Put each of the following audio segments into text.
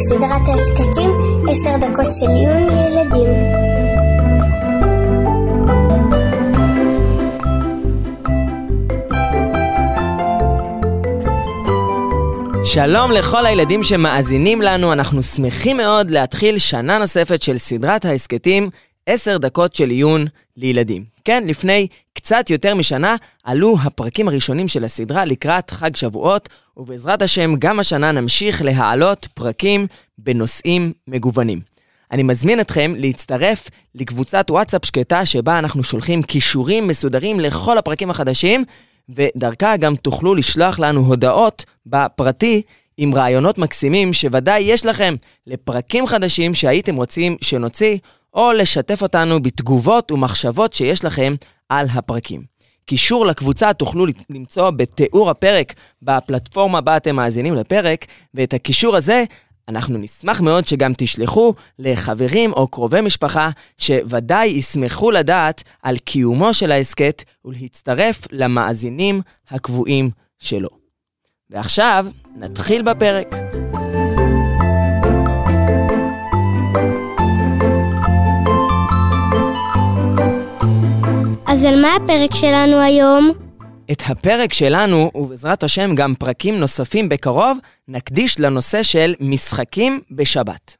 בסדרת ההסכתים עשר דקות של עיון לילדים. שלום לכל הילדים שמאזינים לנו, אנחנו שמחים מאוד להתחיל שנה נוספת של סדרת ההסכתים עשר דקות של עיון לילדים. כן, לפני קצת יותר משנה עלו הפרקים הראשונים של הסדרה לקראת חג שבועות, ובעזרת השם גם השנה נמשיך להעלות פרקים בנושאים מגוונים. אני מזמין אתכם להצטרף לקבוצת וואטסאפ שקטה שבה אנחנו שולחים כישורים מסודרים לכל הפרקים החדשים, ודרכה גם תוכלו לשלוח לנו הודעות בפרטי עם רעיונות מקסימים שוודאי יש לכם לפרקים חדשים שהייתם רוצים שנוציא, או לשתף אותנו בתגובות ומחשבות שיש לכם על הפרקים. קישור לקבוצה תוכלו למצוא בתיאור הפרק בפלטפורמה בה אתם מאזינים לפרק, ואת הקישור הזה אנחנו נשמח מאוד שגם תשלחו לחברים או קרובי משפחה שוודאי ישמחו לדעת על קיומו של ההסכת ולהצטרף למאזינים הקבועים שלו. ועכשיו נתחיל בפרק. על מה הפרק שלנו היום? את הפרק שלנו, ובעזרת השם גם פרקים נוספים בקרוב, נקדיש לנושא של משחקים בשבת.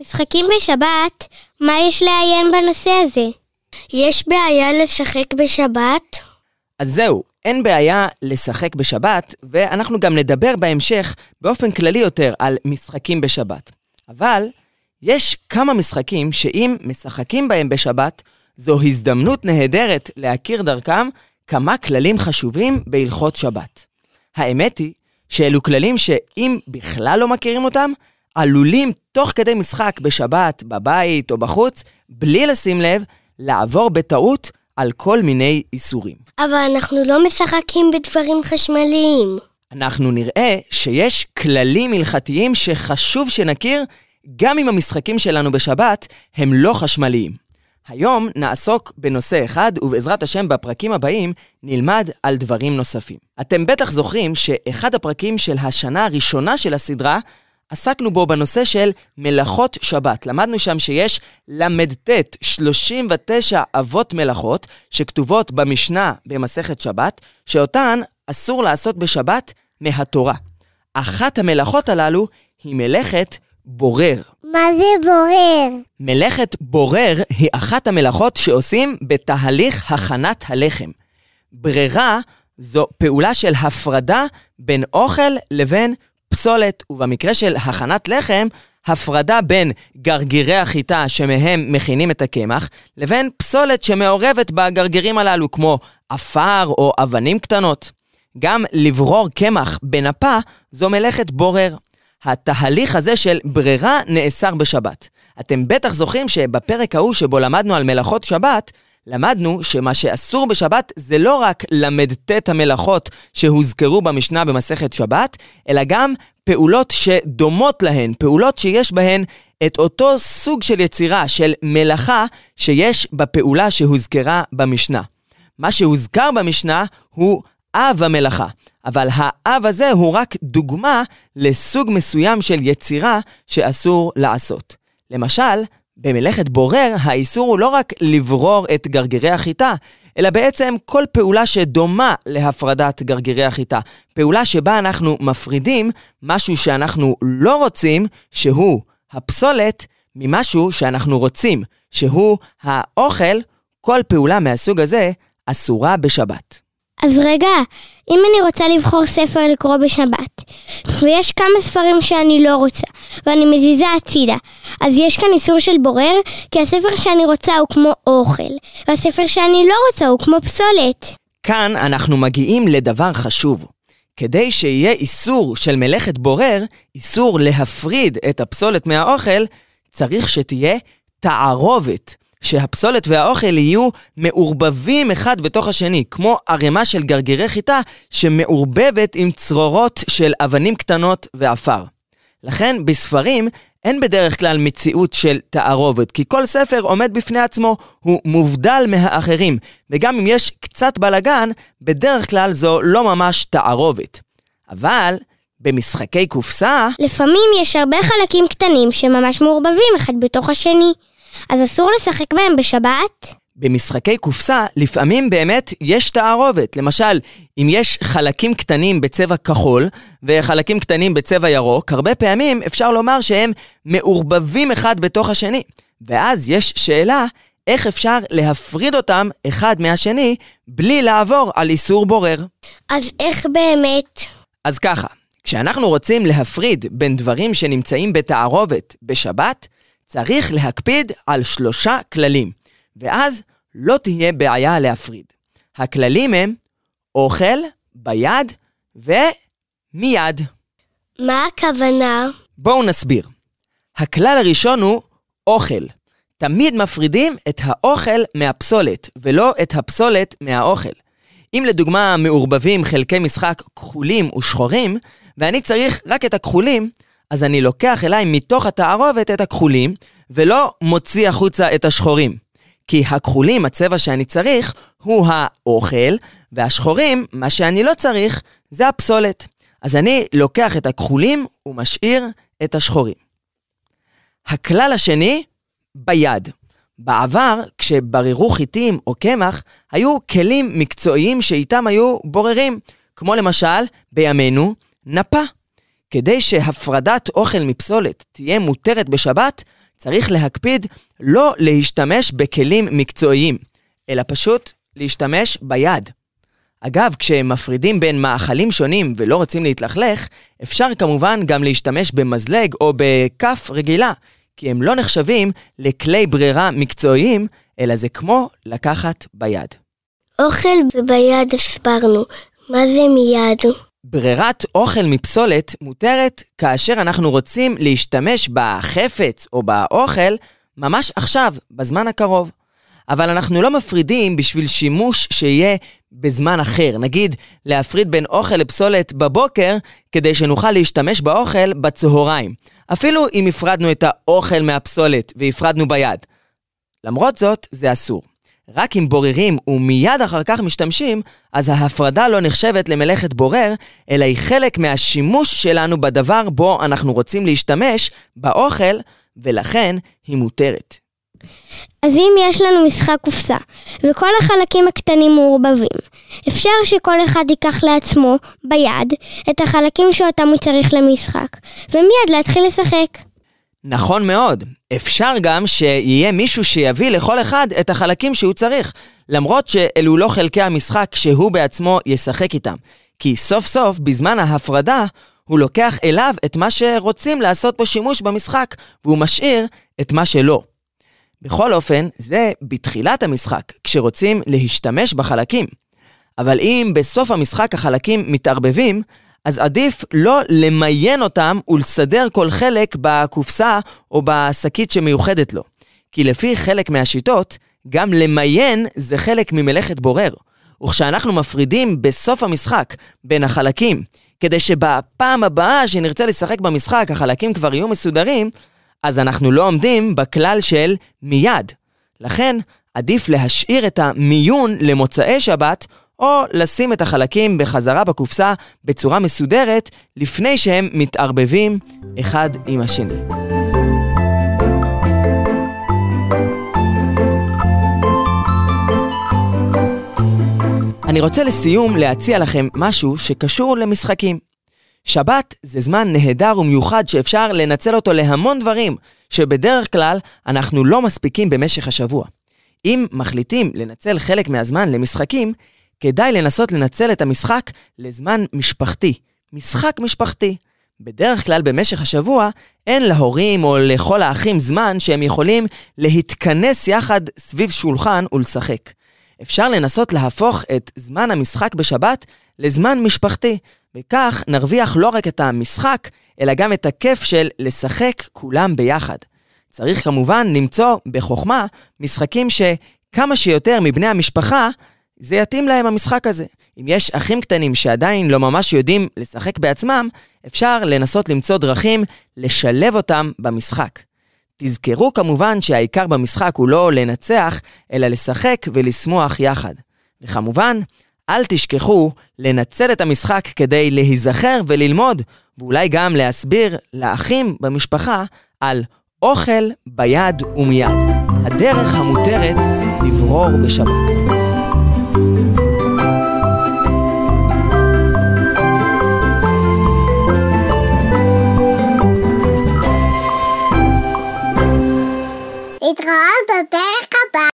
משחקים בשבת? מה יש לעיין בנושא הזה? יש בעיה לשחק בשבת? אז זהו, אין בעיה לשחק בשבת, ואנחנו גם נדבר בהמשך באופן כללי יותר על משחקים בשבת. אבל יש כמה משחקים שאם משחקים בהם בשבת, זו הזדמנות נהדרת להכיר דרכם כמה כללים חשובים בהלכות שבת. האמת היא שאלו כללים שאם בכלל לא מכירים אותם, עלולים תוך כדי משחק בשבת, בבית או בחוץ, בלי לשים לב, לעבור בטעות על כל מיני איסורים. אבל אנחנו לא משחקים בדברים חשמליים. אנחנו נראה שיש כללים הלכתיים שחשוב שנכיר גם אם המשחקים שלנו בשבת הם לא חשמליים. היום נעסוק בנושא אחד, ובעזרת השם בפרקים הבאים נלמד על דברים נוספים. אתם בטח זוכרים שאחד הפרקים של השנה הראשונה של הסדרה, עסקנו בו בנושא של מלאכות שבת. למדנו שם שיש ל"ט 39 אבות מלאכות שכתובות במשנה במסכת שבת, שאותן אסור לעשות בשבת מהתורה. אחת המלאכות הללו היא מלאכת בורר. מה זה בורר? מלאכת בורר היא אחת המלאכות שעושים בתהליך הכנת הלחם. ברירה זו פעולה של הפרדה בין אוכל לבין פסולת, ובמקרה של הכנת לחם, הפרדה בין גרגירי החיטה שמהם מכינים את הקמח, לבין פסולת שמעורבת בגרגירים הללו, כמו עפר או אבנים קטנות. גם לברור קמח בנפה זו מלאכת בורר. התהליך הזה של ברירה נאסר בשבת. אתם בטח זוכרים שבפרק ההוא שבו למדנו על מלאכות שבת, למדנו שמה שאסור בשבת זה לא רק ל"ט המלאכות שהוזכרו במשנה במסכת שבת, אלא גם פעולות שדומות להן, פעולות שיש בהן את אותו סוג של יצירה, של מלאכה, שיש בפעולה שהוזכרה במשנה. מה שהוזכר במשנה הוא אב המלאכה. אבל האב הזה הוא רק דוגמה לסוג מסוים של יצירה שאסור לעשות. למשל, במלאכת בורר, האיסור הוא לא רק לברור את גרגירי החיטה, אלא בעצם כל פעולה שדומה להפרדת גרגירי החיטה. פעולה שבה אנחנו מפרידים משהו שאנחנו לא רוצים, שהוא הפסולת, ממשהו שאנחנו רוצים, שהוא האוכל, כל פעולה מהסוג הזה אסורה בשבת. אז רגע, אם אני רוצה לבחור ספר לקרוא בשבת, ויש כמה ספרים שאני לא רוצה, ואני מזיזה הצידה, אז יש כאן איסור של בורר, כי הספר שאני רוצה הוא כמו אוכל, והספר שאני לא רוצה הוא כמו פסולת. כאן אנחנו מגיעים לדבר חשוב. כדי שיהיה איסור של מלאכת בורר, איסור להפריד את הפסולת מהאוכל, צריך שתהיה תערובת. שהפסולת והאוכל יהיו מעורבבים אחד בתוך השני, כמו ערימה של גרגירי חיטה שמעורבבת עם צרורות של אבנים קטנות ועפר. לכן בספרים אין בדרך כלל מציאות של תערובת, כי כל ספר עומד בפני עצמו, הוא מובדל מהאחרים, וגם אם יש קצת בלגן, בדרך כלל זו לא ממש תערובת. אבל במשחקי קופסה, לפעמים יש הרבה חלקים קטנים שממש מעורבבים אחד בתוך השני. אז אסור לשחק בהם בשבת? במשחקי קופסה לפעמים באמת יש תערובת. למשל, אם יש חלקים קטנים בצבע כחול וחלקים קטנים בצבע ירוק, הרבה פעמים אפשר לומר שהם מעורבבים אחד בתוך השני. ואז יש שאלה איך אפשר להפריד אותם אחד מהשני בלי לעבור על איסור בורר. אז איך באמת? אז ככה, כשאנחנו רוצים להפריד בין דברים שנמצאים בתערובת בשבת, צריך להקפיד על שלושה כללים, ואז לא תהיה בעיה להפריד. הכללים הם אוכל, ביד ומיד. מה הכוונה? בואו נסביר. הכלל הראשון הוא אוכל. תמיד מפרידים את האוכל מהפסולת, ולא את הפסולת מהאוכל. אם לדוגמה מעורבבים חלקי משחק כחולים ושחורים, ואני צריך רק את הכחולים, אז אני לוקח אליי מתוך התערובת את הכחולים, ולא מוציא החוצה את השחורים. כי הכחולים, הצבע שאני צריך, הוא האוכל, והשחורים, מה שאני לא צריך, זה הפסולת. אז אני לוקח את הכחולים ומשאיר את השחורים. הכלל השני, ביד. בעבר, כשבררו חיטים או קמח, היו כלים מקצועיים שאיתם היו בוררים, כמו למשל, בימינו, נפה. כדי שהפרדת אוכל מפסולת תהיה מותרת בשבת, צריך להקפיד לא להשתמש בכלים מקצועיים, אלא פשוט להשתמש ביד. אגב, כשמפרידים בין מאכלים שונים ולא רוצים להתלכלך, אפשר כמובן גם להשתמש במזלג או בכף רגילה, כי הם לא נחשבים לכלי ברירה מקצועיים, אלא זה כמו לקחת ביד. אוכל וביד הסברנו, מה זה מיד? ברירת אוכל מפסולת מותרת כאשר אנחנו רוצים להשתמש בחפץ או באוכל ממש עכשיו, בזמן הקרוב. אבל אנחנו לא מפרידים בשביל שימוש שיהיה בזמן אחר. נגיד, להפריד בין אוכל לפסולת בבוקר, כדי שנוכל להשתמש באוכל בצהריים. אפילו אם הפרדנו את האוכל מהפסולת והפרדנו ביד. למרות זאת, זה אסור. רק אם בוררים ומיד אחר כך משתמשים, אז ההפרדה לא נחשבת למלאכת בורר, אלא היא חלק מהשימוש שלנו בדבר בו אנחנו רוצים להשתמש, באוכל, ולכן היא מותרת. אז אם יש לנו משחק קופסה, וכל החלקים הקטנים מעורבבים, אפשר שכל אחד ייקח לעצמו, ביד, את החלקים שאותם הוא צריך למשחק, ומיד להתחיל לשחק. נכון מאוד. אפשר גם שיהיה מישהו שיביא לכל אחד את החלקים שהוא צריך, למרות שאלו לא חלקי המשחק שהוא בעצמו ישחק איתם. כי סוף סוף, בזמן ההפרדה, הוא לוקח אליו את מה שרוצים לעשות בו שימוש במשחק, והוא משאיר את מה שלא. בכל אופן, זה בתחילת המשחק, כשרוצים להשתמש בחלקים. אבל אם בסוף המשחק החלקים מתערבבים, אז עדיף לא למיין אותם ולסדר כל חלק בקופסה או בשקית שמיוחדת לו. כי לפי חלק מהשיטות, גם למיין זה חלק ממלאכת בורר. וכשאנחנו מפרידים בסוף המשחק בין החלקים, כדי שבפעם הבאה שנרצה לשחק במשחק החלקים כבר יהיו מסודרים, אז אנחנו לא עומדים בכלל של מיד. לכן, עדיף להשאיר את המיון למוצאי שבת, או לשים את החלקים בחזרה בקופסה בצורה מסודרת, לפני שהם מתערבבים אחד עם השני. אני רוצה לסיום להציע לכם משהו שקשור למשחקים. שבת זה זמן נהדר ומיוחד שאפשר לנצל אותו להמון דברים, שבדרך כלל אנחנו לא מספיקים במשך השבוע. אם מחליטים לנצל חלק מהזמן למשחקים, כדאי לנסות לנצל את המשחק לזמן משפחתי. משחק משפחתי. בדרך כלל במשך השבוע אין להורים או לכל האחים זמן שהם יכולים להתכנס יחד סביב שולחן ולשחק. אפשר לנסות להפוך את זמן המשחק בשבת לזמן משפחתי, וכך נרוויח לא רק את המשחק, אלא גם את הכיף של לשחק כולם ביחד. צריך כמובן למצוא בחוכמה משחקים שכמה שיותר מבני המשפחה, זה יתאים להם המשחק הזה. אם יש אחים קטנים שעדיין לא ממש יודעים לשחק בעצמם, אפשר לנסות למצוא דרכים לשלב אותם במשחק. תזכרו כמובן שהעיקר במשחק הוא לא לנצח, אלא לשחק ולשמוח יחד. וכמובן, אל תשכחו לנצל את המשחק כדי להיזכר וללמוד, ואולי גם להסביר לאחים במשפחה על אוכל ביד ומיד, הדרך המותרת לברור בשבת. It's all the de.